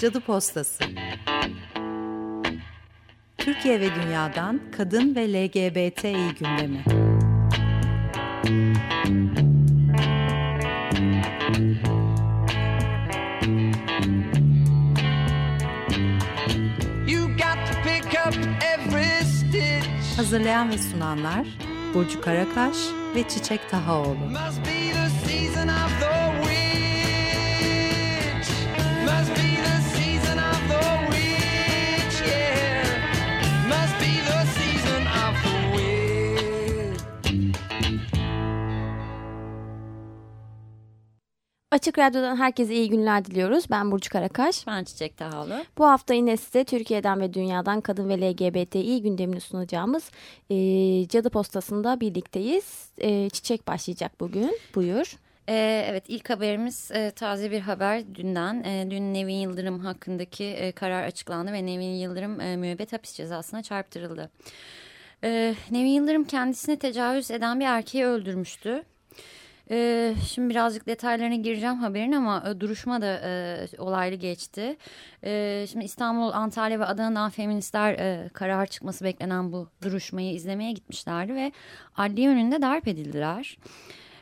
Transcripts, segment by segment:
Cadı Postası Türkiye ve dünyadan kadın ve LGBTİ gündemi. Hazırlayan ve sunanlar Burcu Karakaş ve Çiçek Tahaoğlu. Must be the season Açık Radyo'dan herkese iyi günler diliyoruz. Ben Burcu Karakaş. Ben Çiçek Tahalı. Bu hafta yine size Türkiye'den ve dünyadan kadın ve LGBTİ gündemini sunacağımız e, Cadı Postası'nda birlikteyiz. E, Çiçek başlayacak bugün. Buyur. Ee, evet ilk haberimiz e, taze bir haber dünden. E, dün Nevin Yıldırım hakkındaki e, karar açıklandı ve Nevin Yıldırım e, müebbet hapis cezasına çarptırıldı. E, Nevin Yıldırım kendisine tecavüz eden bir erkeği öldürmüştü. Şimdi birazcık detaylarına gireceğim haberin ama e, duruşma da e, olaylı geçti. E, şimdi İstanbul, Antalya ve Adana'dan feministler e, karar çıkması beklenen bu duruşmayı izlemeye gitmişlerdi ve adliye önünde darp edildiler.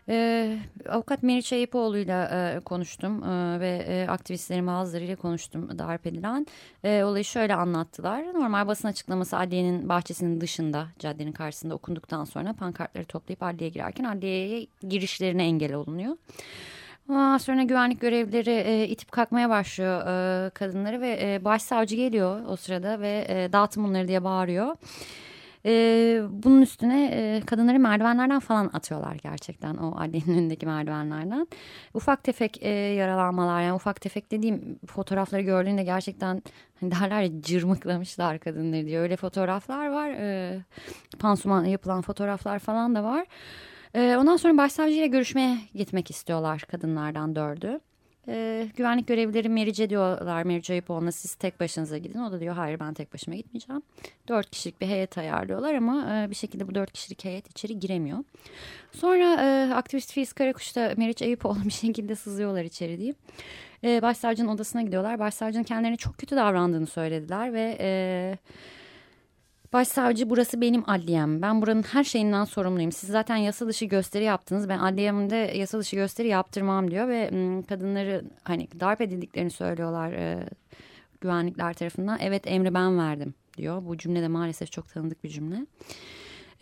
Ee, avukat Meriç Ayıpoğlu'yla e, konuştum e, ve e, aktivistlerin bazılarıyla konuştum darp edilen. E, olayı şöyle anlattılar. Normal basın açıklaması adliyenin bahçesinin dışında caddenin karşısında okunduktan sonra pankartları toplayıp adliyeye girerken adliyeye girişlerine engel olunuyor. Ondan sonra güvenlik görevlileri e, itip kalkmaya başlıyor e, kadınları ve e, başsavcı geliyor o sırada ve e, dağıtın bunları diye bağırıyor. E, bunun üstüne e, kadınları merdivenlerden falan atıyorlar gerçekten o adliyenin önündeki merdivenlerden. Ufak tefek e, yaralanmalar yani ufak tefek dediğim fotoğrafları gördüğünde gerçekten hani derler ya cırmıklamışlar kadınları diye öyle fotoğraflar var. E, pansuman yapılan fotoğraflar falan da var. E, ondan sonra başsavcıyla görüşmeye gitmek istiyorlar kadınlardan dördü. E, güvenlik görevlileri Merice diyorlar Merice Ayıpoğlu'na siz tek başınıza gidin. O da diyor hayır ben tek başıma gitmeyeceğim. Dört kişilik bir heyet ayarlıyorlar ama e, bir şekilde bu dört kişilik heyet içeri giremiyor. Sonra e, aktivist Filiz Karakuş'ta Meriç Ayıpoğlu bir şekilde sızıyorlar içeri diyeyim. E, başsavcının odasına gidiyorlar. Başsavcının kendilerine çok kötü davrandığını söylediler ve... E, Başsavcı burası benim adliyem. Ben buranın her şeyinden sorumluyum. Siz zaten yasa dışı gösteri yaptınız. Ben adliyemde yasa dışı gösteri yaptırmam diyor ve kadınları hani darp edildiklerini söylüyorlar e, güvenlikler tarafından. Evet emri ben verdim diyor. Bu cümle de maalesef çok tanıdık bir cümle.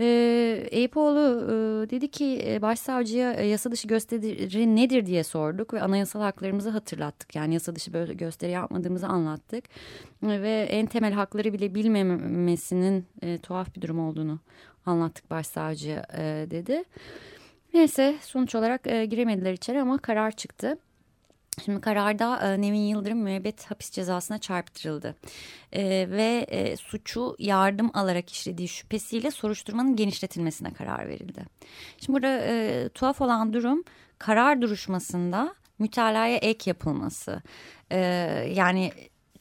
E, Eyüpoğlu dedi ki e, başsavcıya e, yasa dışı gösteri nedir diye sorduk ve anayasal haklarımızı hatırlattık. Yani yasa dışı gösteri yapmadığımızı anlattık e, ve en temel hakları bile bilmemesinin tuhaf bir durum olduğunu anlattık başsavcıya dedi. Neyse sonuç olarak giremediler içeri ama karar çıktı. Şimdi kararda e, Nevin Yıldırım müebbet hapis cezasına çarptırıldı e, ve e, suçu yardım alarak işlediği şüphesiyle soruşturmanın genişletilmesine karar verildi. Şimdi burada e, tuhaf olan durum karar duruşmasında mütalaya ek yapılması. E, yani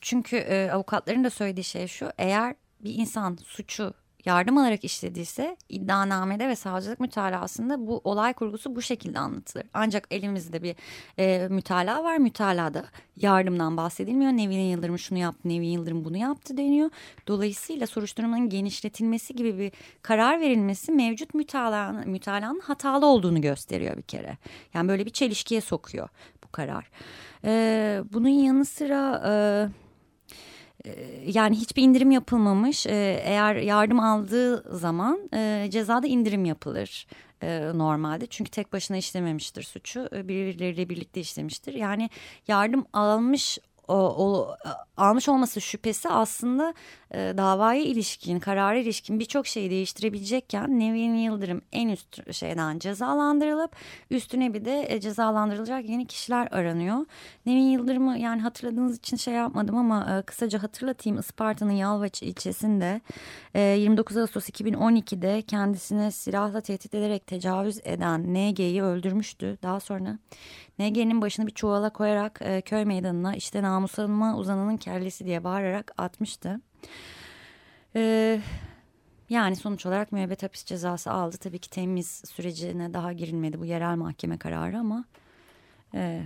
çünkü e, avukatların da söylediği şey şu eğer bir insan suçu yardım alarak işlediyse iddianamede ve savcılık mütalasında bu olay kurgusu bu şekilde anlatılır. Ancak elimizde bir e, mütalaa var. Mütalada yardımdan bahsedilmiyor. Nevin Yıldırım şunu yaptı, Nevin Yıldırım bunu yaptı deniyor. Dolayısıyla soruşturmanın genişletilmesi gibi bir karar verilmesi mevcut mütalanın, mütalanın hatalı olduğunu gösteriyor bir kere. Yani böyle bir çelişkiye sokuyor bu karar. Ee, bunun yanı sıra... E, yani hiçbir indirim yapılmamış. Eğer yardım aldığı zaman cezada indirim yapılır normalde. Çünkü tek başına işlememiştir suçu. Birileriyle birlikte işlemiştir. Yani yardım almış o, o almış olması şüphesi aslında e, davaya ilişkin, karara ilişkin birçok şeyi değiştirebilecekken Nevin Yıldırım en üst şeyden cezalandırılıp üstüne bir de e, cezalandırılacak yeni kişiler aranıyor. Nevin Yıldırım'ı yani hatırladığınız için şey yapmadım ama e, kısaca hatırlatayım. Isparta'nın Yalvaç ilçesinde e, 29 Ağustos 2012'de kendisine silahla tehdit ederek tecavüz eden NG'yi öldürmüştü. Daha sonra NG'nin başını bir çuvala koyarak e, köy meydanına işte namuslanma uzananın kellesi diye bağırarak atmıştı. Ee, yani sonuç olarak müebbet hapis cezası aldı. Tabii ki temiz sürecine daha girilmedi bu yerel mahkeme kararı ama... E,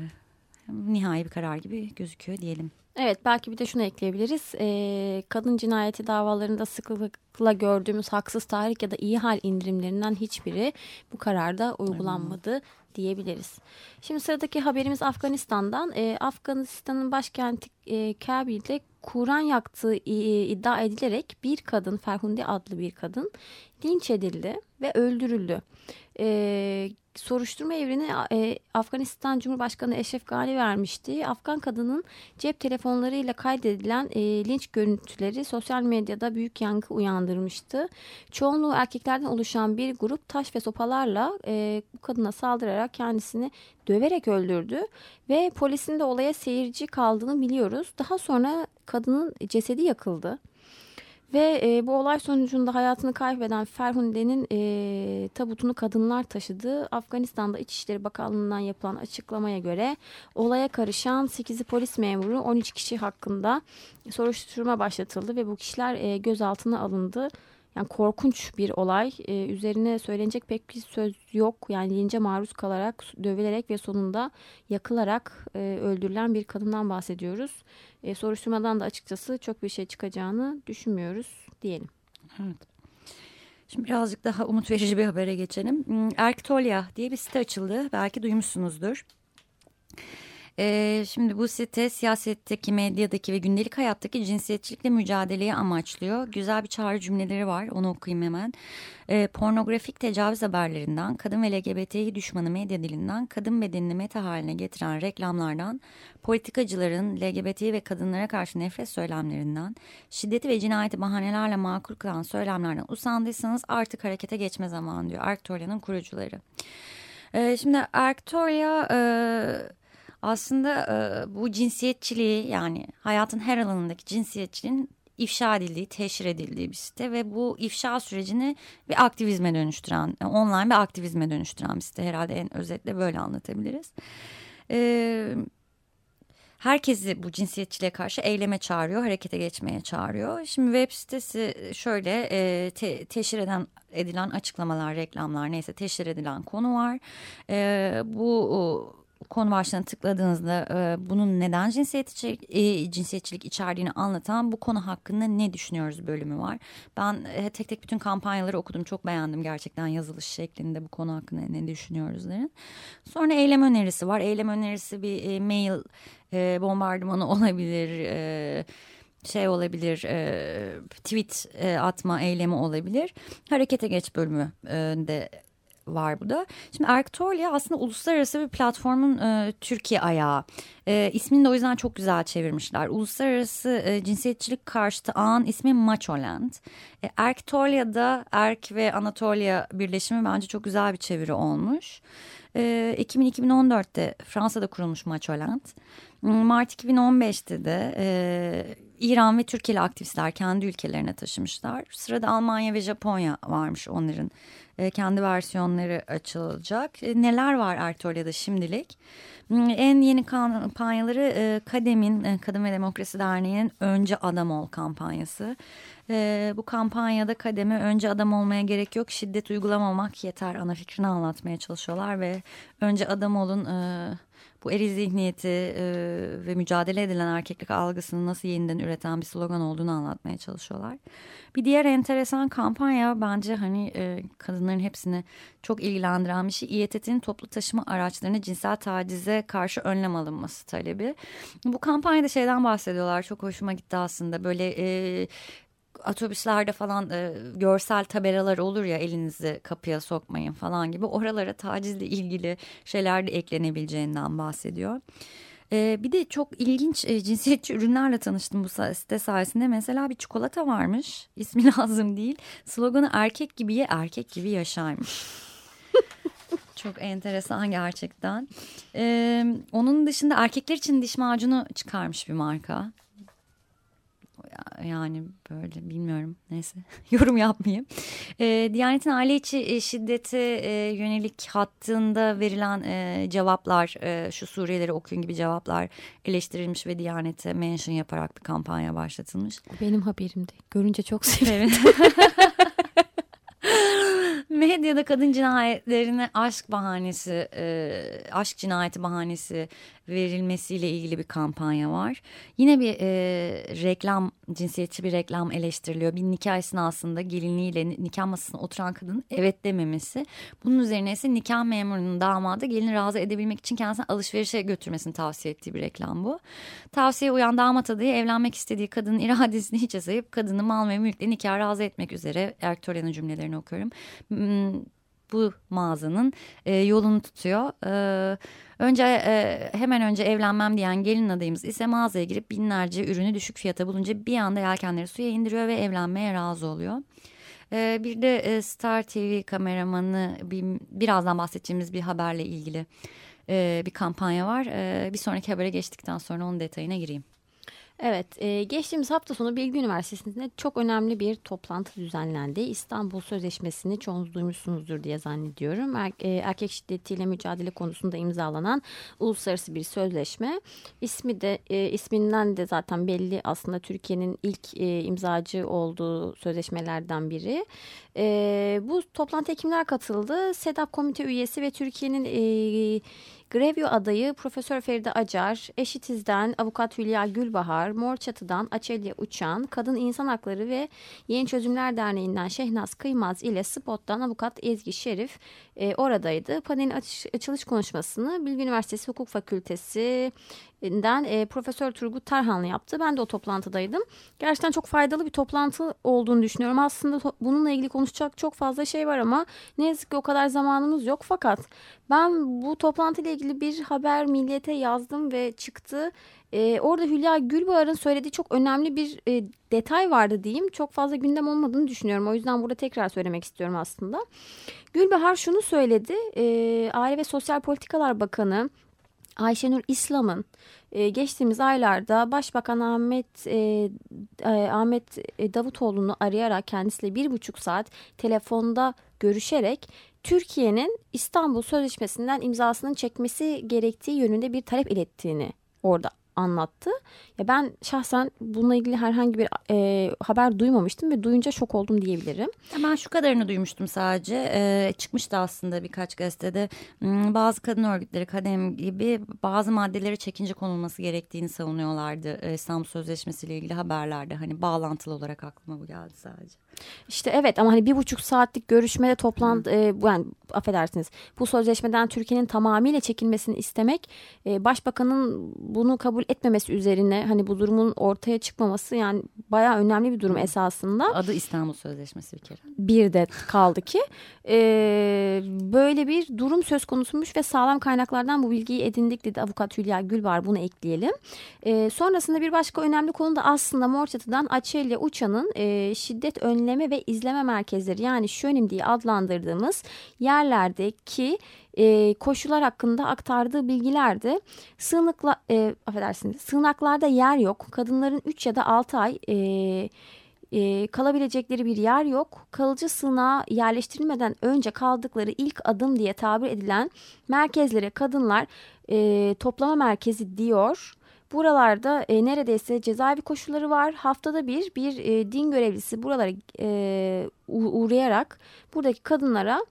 nihai bir karar gibi gözüküyor diyelim. Evet belki bir de şunu ekleyebiliriz. Ee, kadın cinayeti davalarında sıklıkla gördüğümüz haksız tahrik ya da iyi hal indirimlerinden hiçbiri bu kararda uygulanmadı hmm. diyebiliriz. Şimdi sıradaki haberimiz Afganistan'dan. Ee, Afganistan'ın başkenti e, Kabil'de Kur'an yaktığı iddia edilerek bir kadın, Ferhunde adlı bir kadın linç edildi ve öldürüldü. Ee, soruşturma evreni e, Afganistan Cumhurbaşkanı Eşref Gali vermişti. Afgan kadının cep telefonlarıyla kaydedilen e, linç görüntüleri sosyal medyada büyük yankı uyandırmıştı. Çoğunluğu erkeklerden oluşan bir grup taş ve sopalarla e, bu kadına saldırarak kendisini döverek öldürdü ve polisin de olaya seyirci kaldığını biliyoruz. Daha sonra kadının cesedi yakıldı. Ve e, bu olay sonucunda hayatını kaybeden Ferhunde'nin e, tabutunu kadınlar taşıdı. Afganistan'da İçişleri Bakanlığı'ndan yapılan açıklamaya göre olaya karışan 8'i polis memuru 13 kişi hakkında soruşturma başlatıldı ve bu kişiler e, gözaltına alındı. Yani korkunç bir olay. Ee, üzerine söylenecek pek bir söz yok. Yani lince maruz kalarak, dövülerek ve sonunda yakılarak e, öldürülen bir kadından bahsediyoruz. E, soruşturmadan da açıkçası çok bir şey çıkacağını düşünmüyoruz diyelim. Evet. Şimdi birazcık daha umut verici bir habere geçelim. Hmm, Erktolya diye bir site açıldı. Belki duymuşsunuzdur. Ee, şimdi bu site siyasetteki, medyadaki ve gündelik hayattaki cinsiyetçilikle mücadeleyi amaçlıyor. Güzel bir çağrı cümleleri var onu okuyayım hemen. Ee, pornografik tecavüz haberlerinden, kadın ve LGBTİ düşmanı medya dilinden, kadın bedenini meta haline getiren reklamlardan, politikacıların LGBT ve kadınlara karşı nefret söylemlerinden, şiddeti ve cinayeti bahanelerle makul kılan söylemlerden usandıysanız artık harekete geçme zamanı diyor Arctoria'nın kurucuları. Ee, şimdi Arctoria... E, aslında e, bu cinsiyetçiliği yani hayatın her alanındaki cinsiyetçiliğin ifşa edildiği, teşhir edildiği bir site ve bu ifşa sürecini bir aktivizme dönüştüren, online bir aktivizme dönüştüren bir site. Herhalde en özetle böyle anlatabiliriz. Ee, herkesi bu cinsiyetçiliğe karşı eyleme çağırıyor, harekete geçmeye çağırıyor. Şimdi web sitesi şöyle e, te, teşhir eden edilen açıklamalar, reklamlar neyse teşhir edilen konu var. E, bu konu başlığına tıkladığınızda e, bunun neden cinsiyetçilik, e, cinsiyetçilik içerdiğini anlatan bu konu hakkında ne düşünüyoruz bölümü var. Ben e, tek tek bütün kampanyaları okudum. Çok beğendim gerçekten yazılış şeklinde bu konu hakkında ne düşünüyoruzların. Sonra eylem önerisi var. Eylem önerisi bir e, mail e, bombardımanı olabilir. E, şey olabilir e, tweet e, atma eylemi olabilir harekete geç bölümü e, de var bu da. Şimdi Arctolia aslında uluslararası bir platformun e, Türkiye ayağı. E, ismini de o yüzden çok güzel çevirmişler. Uluslararası e, cinsiyetçilik karşıtı ağın ismi Macholand. E, Arctolia'da Erk ve Anatolia birleşimi bence çok güzel bir çeviri olmuş. E, Ekim 2014'te Fransa'da kurulmuş Macholand. Mart 2015'te de e, İran ve Türkiye'li aktivistler kendi ülkelerine taşımışlar. Sırada Almanya ve Japonya varmış onların e, kendi versiyonları açılacak. E, neler var Artoria'da şimdilik? Hmm, en yeni kampanyaları e, Kadem'in Kadın ve Demokrasi Derneği'nin Önce Adam Ol kampanyası. Bu kampanyada Kadem'e önce adam olmaya gerek yok şiddet uygulamamak yeter ana fikrini anlatmaya çalışıyorlar ve önce adam olun bu eri zihniyeti e, ve mücadele edilen erkeklik algısını nasıl yeniden üreten bir slogan olduğunu anlatmaya çalışıyorlar. Bir diğer enteresan kampanya bence hani e, kadınların hepsini çok ilgilendiren bir şey. İETT'nin toplu taşıma araçlarını cinsel tacize karşı önlem alınması talebi. Bu kampanyada şeyden bahsediyorlar çok hoşuma gitti aslında böyle... E, otobüslerde falan e, görsel tabelalar olur ya elinizi kapıya sokmayın falan gibi oralara tacizle ilgili şeyler de eklenebileceğinden bahsediyor. E, bir de çok ilginç e, cinsiyetçi ürünlerle tanıştım bu site sayesinde. Mesela bir çikolata varmış ismi lazım değil sloganı erkek gibi ye erkek gibi yaşaymış. Çok enteresan gerçekten. Ee, onun dışında erkekler için diş macunu çıkarmış bir marka yani böyle bilmiyorum neyse yorum yapmayayım. E, Diyanet'in aile içi e, şiddete e, yönelik hattında verilen e, cevaplar e, şu Suriyelere okuyun gibi cevaplar eleştirilmiş ve Diyanet'e mention yaparak bir kampanya başlatılmış. Benim haberimdi. Görünce çok sevindim. medyada kadın cinayetlerine aşk bahanesi, e, aşk cinayeti bahanesi verilmesiyle ilgili bir kampanya var. Yine bir e, reklam, cinsiyetçi bir reklam eleştiriliyor. Bir nikah esnasında gelinliğiyle nikah masasına oturan kadının evet dememesi. Bunun üzerine ise nikah memurunun damadı gelini razı edebilmek için kendisini alışverişe götürmesini tavsiye ettiği bir reklam bu. Tavsiye uyan damat adayı evlenmek istediği kadının iradesini hiçe sayıp kadını mal ve mülkle nikah razı etmek üzere Ertuğrul'un cümlelerini okuyorum. Bu mağazanın e, yolunu tutuyor. E, önce e, hemen önce evlenmem diyen gelin adayımız ise mağazaya girip binlerce ürünü düşük fiyata bulunca bir anda yelkenleri suya indiriyor ve evlenmeye razı oluyor. E, bir de e, Star TV kameramanı bir, birazdan bahsedeceğimiz bir haberle ilgili e, bir kampanya var. E, bir sonraki habere geçtikten sonra onun detayına gireyim. Evet, e, geçtiğimiz hafta sonu Bilgi Üniversitesi'nde çok önemli bir toplantı düzenlendi. İstanbul Sözleşmesi'ni çoğunuz duymuşsunuzdur diye zannediyorum. Er, e, erkek şiddetiyle mücadele konusunda imzalanan uluslararası bir sözleşme. İsmi de e, isminden de zaten belli aslında Türkiye'nin ilk imzacı olduğu sözleşmelerden biri. Bu toplantıya kimler katıldı? SEDAP komite üyesi ve Türkiye'nin Grevio adayı Profesör Feride Acar, Eşitiz'den Avukat Hülya Gülbahar, Mor Çatı'dan Açelya Uçan, Kadın İnsan Hakları ve Yeni Çözümler Derneği'nden Şehnaz Kıymaz ile Spot'tan Avukat Ezgi Şerif e, oradaydı. Panelin açış, açılış konuşmasını Bilgi Üniversitesi Hukuk Fakültesi den e, Profesör Turgut Tarhanlı yaptı. Ben de o toplantıdaydım. Gerçekten çok faydalı bir toplantı olduğunu düşünüyorum. Aslında bununla ilgili konuşacak çok fazla şey var ama ne yazık ki o kadar zamanımız yok. Fakat ben bu toplantıyla ilgili bir haber milliyete yazdım ve çıktı. E, orada Hülya Gülbahar'ın söylediği çok önemli bir e, detay vardı diyeyim. Çok fazla gündem olmadığını düşünüyorum. O yüzden burada tekrar söylemek istiyorum aslında. Gülbahar şunu söyledi. E, Aile ve Sosyal Politikalar Bakanı Ayşenur İslam'ın e, geçtiğimiz aylarda Başbakan Ahmet e, e, Ahmet Davutoğlu'nu arayarak kendisiyle bir buçuk saat telefonda görüşerek Türkiye'nin İstanbul Sözleşmesi'nden imzasının çekmesi gerektiği yönünde bir talep ilettiğini orada anlattı. Ya ben şahsen bununla ilgili herhangi bir e, haber duymamıştım ve duyunca şok oldum diyebilirim. Ben şu kadarını duymuştum sadece. E, çıkmıştı aslında birkaç gazetede. Hmm, bazı kadın örgütleri kadem gibi bazı maddeleri çekince konulması gerektiğini savunuyorlardı. E, İstanbul Sözleşmesi ile ilgili haberlerde. Hani bağlantılı olarak aklıma bu geldi sadece. İşte evet ama hani bir buçuk saatlik görüşmede toplantı e, yani affedersiniz bu sözleşmeden Türkiye'nin tamamıyla çekilmesini istemek e, başbakanın bunu kabul etmemesi üzerine hani bu durumun ortaya çıkmaması yani bayağı önemli bir durum esasında. Adı İstanbul Sözleşmesi bir kere. Bir de kaldı ki e, böyle bir durum söz konusuymuş ve sağlam kaynaklardan bu bilgiyi edindik dedi avukat Hülya Gülbar bunu ekleyelim. E, sonrasında bir başka önemli konu da aslında Morçatı'dan Açelya Uçan'ın e, şiddet önleme ve izleme merkezleri yani şönim diye adlandırdığımız yerlerdeki e, koşullar hakkında aktardığı bilgilerdi. Sığınıkla, e, affedersiniz, sığınaklarda yer yok. Kadınların 3 ya da 6 ay e, e, kalabilecekleri bir yer yok. Kalıcı sığınağa yerleştirilmeden önce kaldıkları ilk adım diye tabir edilen merkezlere kadınlar e, toplama merkezi diyor. Buralarda e, neredeyse cezaevi koşulları var. Haftada bir bir e, din görevlisi buralara e, uğrayarak buradaki kadınlara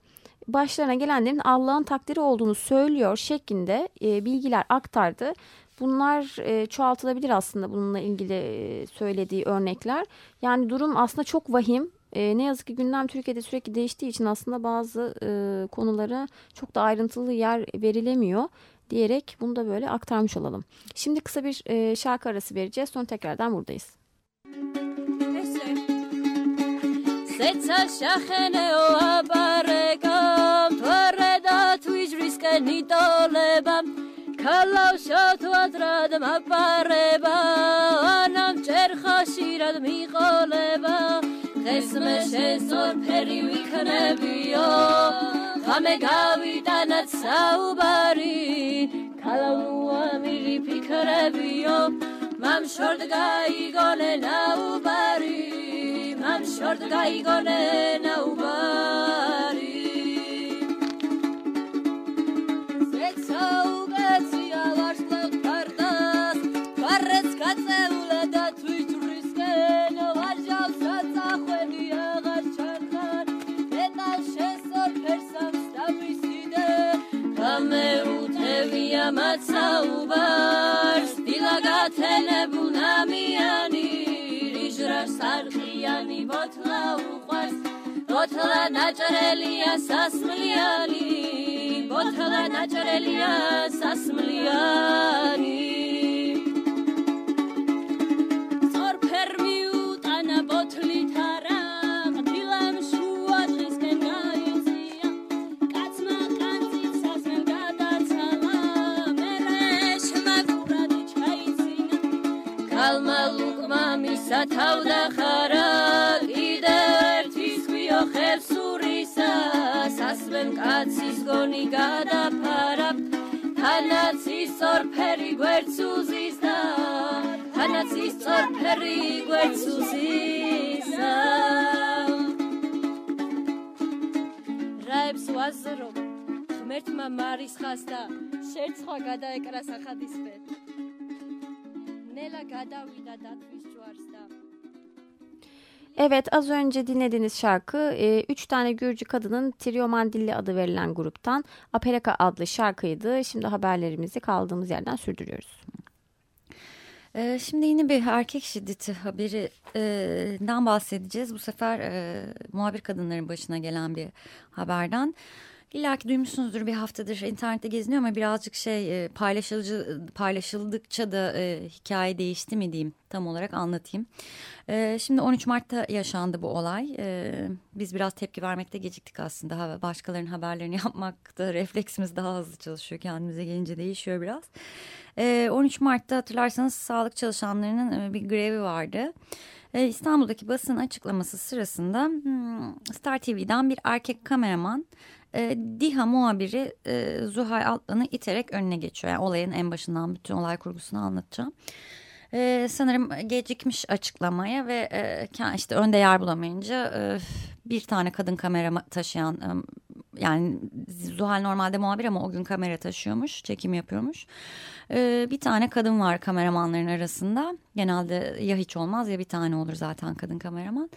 başlarına gelenlerin Allah'ın takdiri olduğunu söylüyor şeklinde e, bilgiler aktardı. Bunlar e, çoğaltılabilir aslında bununla ilgili e, söylediği örnekler. Yani durum aslında çok vahim. E, ne yazık ki gündem Türkiye'de sürekli değiştiği için aslında bazı e, konulara çok da ayrıntılı yer verilemiyor diyerek bunu da böyle aktarmış olalım. Şimdi kısa bir e, şarkı arası vereceğiz. Sonra tekrardan buradayız. Seța șaxene o aparegam Toareda tu ijriske ni tolebam Kalau shotu adradam apareba Anam chercha shirad mi qoleba Qesme shesor peri wiknebio Kame ღამე გავიტანათ საუბარი ქალავნუა მირი ფიქრებიო მამ შორდ გაიგონე ნაუბარი მამ შორდ გაიგონე ნაუბარი მაცაუბარს. დილა გათენებუნა მიანი რიჟრას არყიანი ბოთლა უყვარს. ბოთლა ნაჭრელია სასმლიანი ბოთლა ნაჭრელია სასმლიანი. ის ორფერი გვერდს უზისა რაებს ვაზრო ღმერთმა მარისხას და შერცხვა გადაეკრა სახადისფერ ნელა გადავიდა დათვის Evet az önce dinlediğiniz şarkı e, üç tane Gürcü kadının Trio Mandilli adı verilen gruptan Apereka adlı şarkıydı. Şimdi haberlerimizi kaldığımız yerden sürdürüyoruz. Ee, şimdi yine bir erkek şiddeti haberinden bahsedeceğiz. Bu sefer e, muhabir kadınların başına gelen bir haberden. İlla ki duymuşsunuzdur bir haftadır internette geziniyor ama birazcık şey e, paylaşılıcı paylaşıldıkça da e, hikaye değişti mi diyeyim tam olarak anlatayım. E, şimdi 13 Mart'ta yaşandı bu olay. E, biz biraz tepki vermekte geciktik aslında. Başkalarının haberlerini yapmakta refleksimiz daha hızlı çalışıyor. Kendimize gelince değişiyor biraz. E, 13 Mart'ta hatırlarsanız sağlık çalışanlarının e, bir grevi vardı. E, İstanbul'daki basın açıklaması sırasında hmm, Star TV'den bir erkek kameraman e, muhabiri e, Zuhal Altlan'ı iterek önüne geçiyor. Yani olayın en başından bütün olay kurgusunu anlatacağım. E, sanırım gecikmiş açıklamaya ve e, işte önde yer bulamayınca e, bir tane kadın kamera taşıyan e, yani Zuhal normalde muhabir ama o gün kamera taşıyormuş, çekim yapıyormuş. Ee, bir tane kadın var kameramanların arasında. Genelde ya hiç olmaz ya bir tane olur zaten kadın kameraman.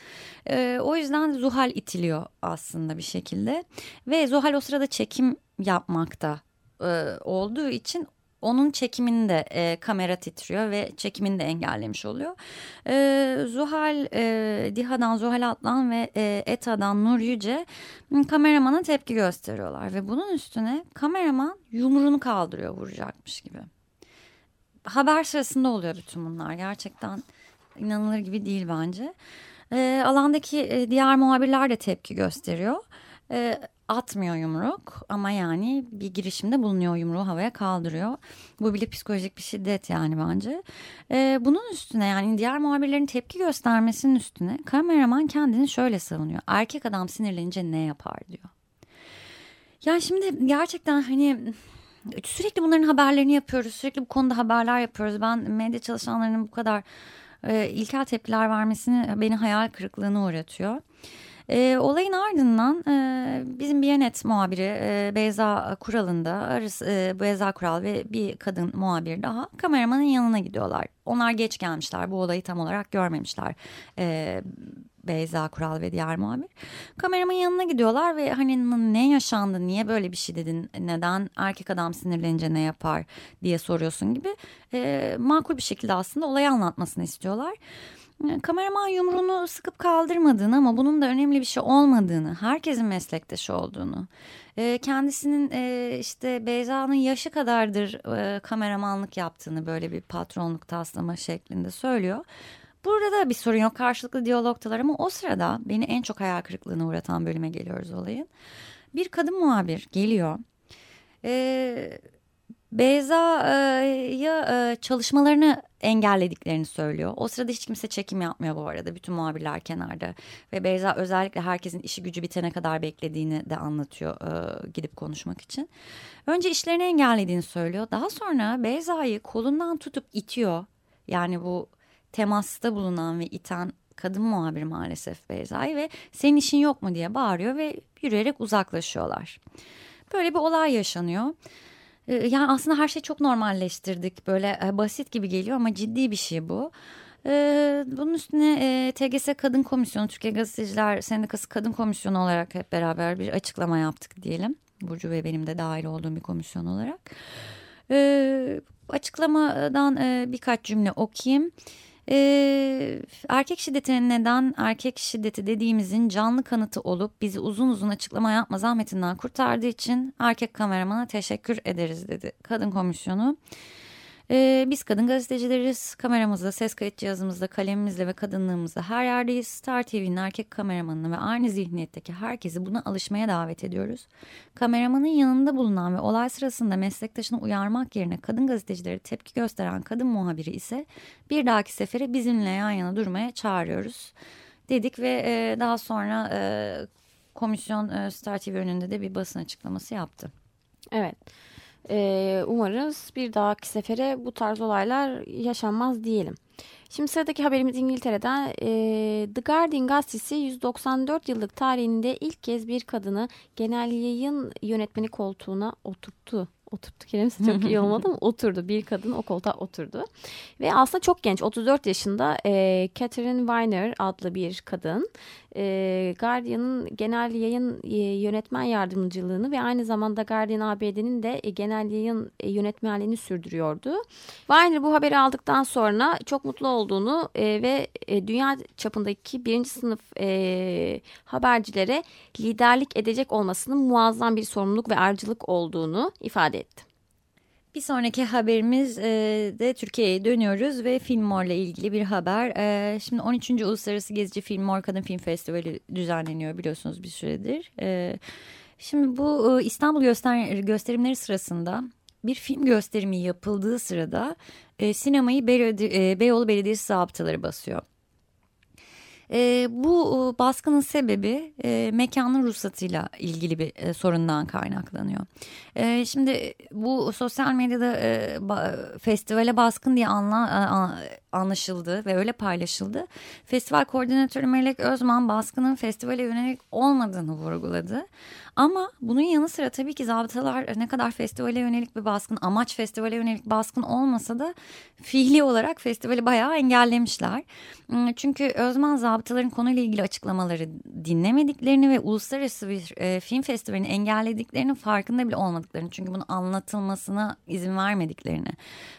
Ee, o yüzden Zuhal itiliyor aslında bir şekilde. Ve Zuhal o sırada çekim yapmakta e, olduğu için onun çekiminde e, kamera titriyor ve çekimini de engellemiş oluyor. E, Zuhal, e, Diha'dan Zuhal Atlan ve e, Eta'dan Nur Yüce kameramana tepki gösteriyorlar. Ve bunun üstüne kameraman yumruğunu kaldırıyor vuracakmış gibi. Haber sırasında oluyor bütün bunlar gerçekten inanılır gibi değil bence. E, alandaki e, diğer muhabirler de tepki gösteriyor. E, atmıyor yumruk ama yani bir girişimde bulunuyor yumruğu havaya kaldırıyor. Bu bile psikolojik bir şiddet yani bence. Ee, bunun üstüne yani diğer muhabirlerin tepki göstermesinin üstüne kameraman kendini şöyle savunuyor. Erkek adam sinirlenince ne yapar diyor. Yani şimdi gerçekten hani sürekli bunların haberlerini yapıyoruz. Sürekli bu konuda haberler yapıyoruz. Ben medya çalışanlarının bu kadar e, ilkel tepkiler vermesini beni hayal kırıklığına uğratıyor. E, olayın ardından e, bizim Biyanet muhabiri e, Beyza Kural'ında arası, e, Beyza Kural ve bir kadın muhabir daha kameramanın yanına gidiyorlar. Onlar geç gelmişler bu olayı tam olarak görmemişler. E, Beyza Kural ve diğer muhabir. Kameramanın yanına gidiyorlar ve hani ne yaşandı, niye böyle bir şey dedin, neden erkek adam sinirlenince ne yapar diye soruyorsun gibi e, makul bir şekilde aslında olayı anlatmasını istiyorlar kameraman yumruğunu sıkıp kaldırmadığını ama bunun da önemli bir şey olmadığını, herkesin meslektaşı olduğunu, e, kendisinin e, işte Beyza'nın yaşı kadardır e, kameramanlık yaptığını böyle bir patronluk taslama şeklinde söylüyor. Burada da bir sorun yok karşılıklı diyalogtalar ama o sırada beni en çok hayal kırıklığına uğratan bölüme geliyoruz olayın. Bir kadın muhabir geliyor. Eee Beyza'ya çalışmalarını engellediklerini söylüyor. O sırada hiç kimse çekim yapmıyor bu arada. Bütün muhabirler kenarda. Ve Beyza özellikle herkesin işi gücü bitene kadar beklediğini de anlatıyor gidip konuşmak için. Önce işlerini engellediğini söylüyor. Daha sonra Beyza'yı kolundan tutup itiyor. Yani bu temasta bulunan ve iten kadın muhabir maalesef Beyza'yı ve senin işin yok mu diye bağırıyor ve yürüyerek uzaklaşıyorlar. Böyle bir olay yaşanıyor. Ee, yani aslında her şeyi çok normalleştirdik. Böyle e, basit gibi geliyor ama ciddi bir şey bu. Ee, bunun üstüne e, TGS Kadın Komisyonu, Türkiye Gazeteciler Sendikası Kadın Komisyonu olarak hep beraber bir açıklama yaptık diyelim. Burcu ve benim de dahil olduğum bir komisyon olarak. E, açıklamadan e, birkaç cümle okuyayım. Ee, erkek şiddetinin neden erkek şiddeti dediğimizin canlı kanıtı olup bizi uzun uzun açıklama yapma zahmetinden kurtardığı için erkek kameramana teşekkür ederiz dedi kadın komisyonu. Ee, biz kadın gazetecileriz. Kameramızda, ses kayıt cihazımızda, kalemimizle ve kadınlığımızla her yerdeyiz. Star TV'nin erkek kameramanını ve aynı zihniyetteki herkesi buna alışmaya davet ediyoruz. Kameramanın yanında bulunan ve olay sırasında meslektaşını uyarmak yerine kadın gazetecileri tepki gösteren kadın muhabiri ise bir dahaki sefere bizimle yan yana durmaya çağırıyoruz dedik ve e, daha sonra e, komisyon e, Star TV önünde de bir basın açıklaması yaptı. Evet. Ee, umarız bir dahaki sefere bu tarz olaylar yaşanmaz diyelim. Şimdi sıradaki haberimiz İngiltere'den. E, The Guardian gazetesi 194 yıllık tarihinde ilk kez bir kadını genel yayın yönetmeni koltuğuna oturttu oturttu kelimesi çok iyi olmadı mı? Oturdu. Bir kadın o koltuğa oturdu. Ve aslında çok genç 34 yaşında e, Catherine Weiner adlı bir kadın. E, Guardian'ın genel yayın e, yönetmen yardımcılığını ve aynı zamanda Guardian ABD'nin de e, genel yayın e, yönetmenliğini sürdürüyordu. Weiner bu haberi aldıktan sonra çok mutlu olduğunu e, ve e, dünya çapındaki birinci sınıf e, habercilere liderlik edecek olmasının muazzam bir sorumluluk ve ayrıcalık olduğunu ifade etti. Bir sonraki haberimiz e, de Türkiye'ye dönüyoruz ve Filmor'la ilgili bir haber. E, şimdi 13. Uluslararası Gezici Filmor Kadın Film Festivali düzenleniyor biliyorsunuz bir süredir. E, şimdi bu İstanbul göster gösterimleri sırasında bir film gösterimi yapıldığı sırada sinemayı Beyoğlu, Belediyesi zabıtaları basıyor. E, bu baskının sebebi e, mekanın ruhsatıyla ilgili bir e, sorundan kaynaklanıyor. E, şimdi bu sosyal medyada e, ba, festivale baskın diye anla, a, anlaşıldı ve öyle paylaşıldı. Festival koordinatörü Melek Özman baskının festivale yönelik olmadığını vurguladı. Ama bunun yanı sıra tabii ki zabıtalar ne kadar festivale yönelik bir baskın, amaç festivale yönelik baskın olmasa da fiili olarak festivali bayağı engellemişler. Hmm, çünkü Özman zabıtaların konuyla ilgili açıklamaları dinlemediklerini ve uluslararası bir e, film festivalini engellediklerinin farkında bile olmadıklarını çünkü bunu anlatılmasına izin vermediklerini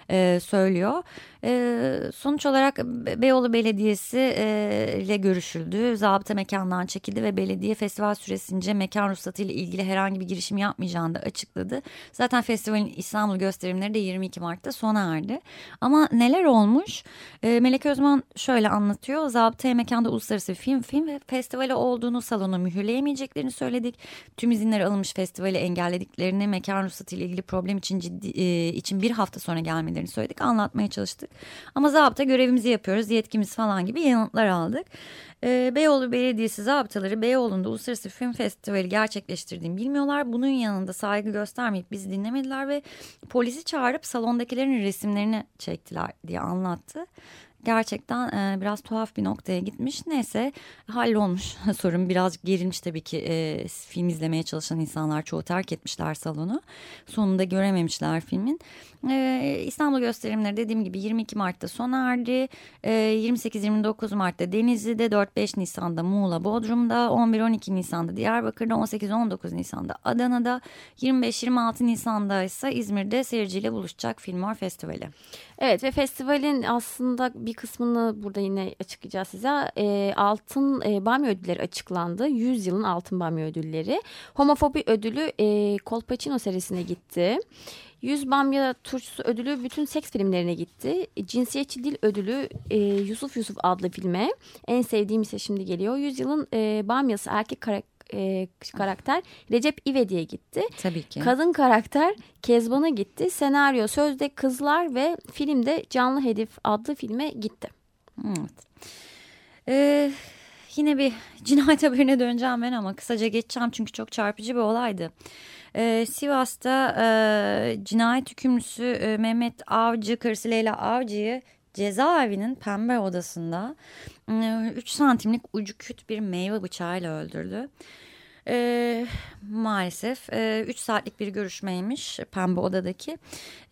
e, söylüyor. E, sonuç olarak Beyoğlu Belediyesi e, ile görüşüldü. Zabıta mekandan çekildi ve belediye festival süresince mekan ruhsatı ile ilgili herhangi bir girişim yapmayacağını da açıkladı. Zaten festivalin İstanbul gösterimleri de 22 Mart'ta sona erdi. Ama neler olmuş? E, Melek Özman şöyle anlatıyor. Zabıtaya mekanda uluslararası film, film festivali olduğunu salonu mühürleyemeyeceklerini söyledik. Tüm izinleri alınmış festivali engellediklerini, mekan ruhsatı ile ilgili problem için ciddi e, için bir hafta sonra gelmelerini söyledik. Anlatmaya çalıştık. Ama zabıta görevimizi yapıyoruz, yetkimiz falan gibi yanıtlar aldık. E, Beyoğlu Belediyesi zabıtaları Beyoğlu'nda Uluslararası Film Festivali gerçekleştirdiğini bilmiyorlar. Bunun yanında saygı göstermeyip bizi dinlemediler ve polisi çağırıp salondakilerin resimlerini çektiler diye anlattı gerçekten e, biraz tuhaf bir noktaya gitmiş. Neyse hallolmuş sorun biraz gerilmiş tabii ki e, film izlemeye çalışan insanlar çoğu terk etmişler salonu. Sonunda görememişler filmin. E, İstanbul gösterimleri dediğim gibi 22 Mart'ta sona erdi. E, 28-29 Mart'ta Denizli'de, 4-5 Nisan'da Muğla, Bodrum'da, 11-12 Nisan'da Diyarbakır'da, 18-19 Nisan'da Adana'da, 25-26 Nisan'da ise İzmir'de seyirciyle buluşacak Filmor Festivali. Evet ve festivalin aslında bir kısmını burada yine açıklayacağız size. E, altın e, Bamya ödülleri açıklandı. 100 yılın altın Bamya ödülleri. Homofobi ödülü e, Colpacino serisine gitti. 100 Bamya Turşusu ödülü bütün seks filmlerine gitti. Cinsiyetçi dil ödülü e, Yusuf Yusuf adlı filme. En sevdiğim ise şimdi geliyor. Yüzyılın e, Bamyası erkek karakter e, karakter Recep İvedik'e gitti. Tabii ki. Kadın karakter Kezban'a gitti. Senaryo sözde kızlar ve filmde Canlı Hedef adlı filme gitti. Evet. Ee, yine bir cinayet haberine döneceğim ben ama kısaca geçeceğim çünkü çok çarpıcı bir olaydı. Ee, Sivas'ta e, cinayet hükümlüsü e, Mehmet Avcı, karısı Leyla Avcı'yı cezaevinin pembe odasında 3 santimlik ucu küt bir meyve bıçağıyla öldürdü. E, maalesef 3 e, saatlik bir görüşmeymiş pembe odadaki.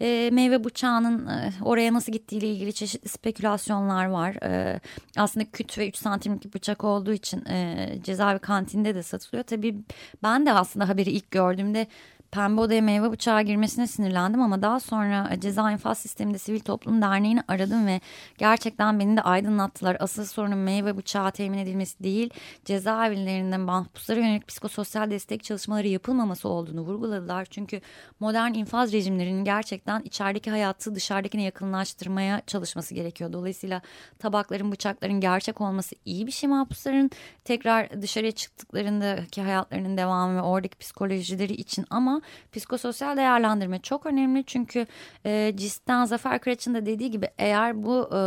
E, meyve bıçağının e, oraya nasıl gittiğiyle ilgili çeşitli spekülasyonlar var. E, aslında küt ve 3 santimlik bıçak olduğu için e, cezaevi kantinde de satılıyor. Tabii ben de aslında haberi ilk gördüğümde pembe odaya meyve bıçağı girmesine sinirlendim ama daha sonra e, ceza infaz sisteminde sivil toplum derneğini aradım ve gerçekten beni de aydınlattılar. Asıl sorunun meyve bıçağı temin edilmesi değil cezaevlerinde mahpuslara yönelik psikososyal destek çalışmaları yapılmaması olduğunu vurguladılar. Çünkü modern infaz rejimlerinin gerçekten içerideki hayatı dışarıdakine yakınlaştırmaya çalışması gerekiyor. Dolayısıyla tabakların bıçakların gerçek olması iyi bir şey mahpusların tekrar dışarıya çıktıklarındaki hayatlarının devamı ve oradaki psikolojileri için ama psikososyal değerlendirme çok önemli çünkü e, CIS'ten Zafer Kıraç'ın da dediği gibi eğer bu e,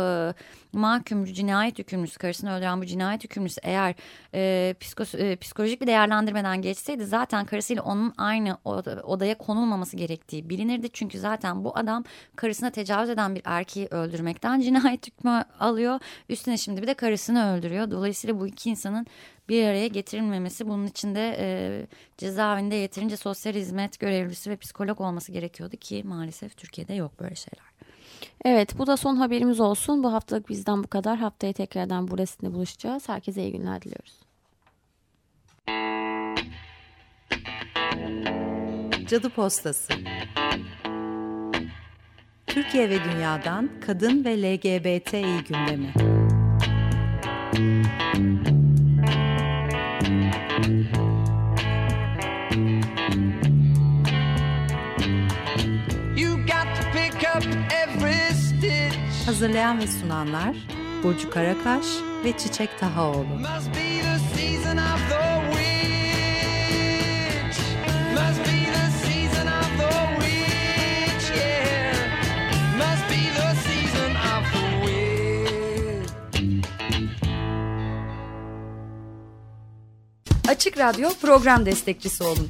mahkumcu cinayet hükümlüsü karısını öldüren bu cinayet hükümlüsü eğer e, psikos, e, psikolojik bir değerlendirmeden geçseydi zaten karısıyla onun aynı odaya konulmaması gerektiği bilinirdi. Çünkü zaten bu adam karısına tecavüz eden bir erkeği öldürmekten cinayet hükmü alıyor. Üstüne şimdi bir de karısını öldürüyor. Dolayısıyla bu iki insanın bir araya getirilmemesi bunun içinde e, cezaevinde yeterince sosyal hizmet görevlisi ve psikolog olması gerekiyordu ki maalesef Türkiye'de yok böyle şeyler. Evet bu da son haberimiz olsun. Bu haftalık bizden bu kadar. Haftaya tekrardan burasında buluşacağız. Herkese iyi günler diliyoruz. Cadı Postası Türkiye ve dünyadan kadın ve LGBTİ gündemi. Hazırlayan ve sunanlar Burcu Karakaş ve Çiçek Tahaoğlu. Açık Radyo program destekçisi olun.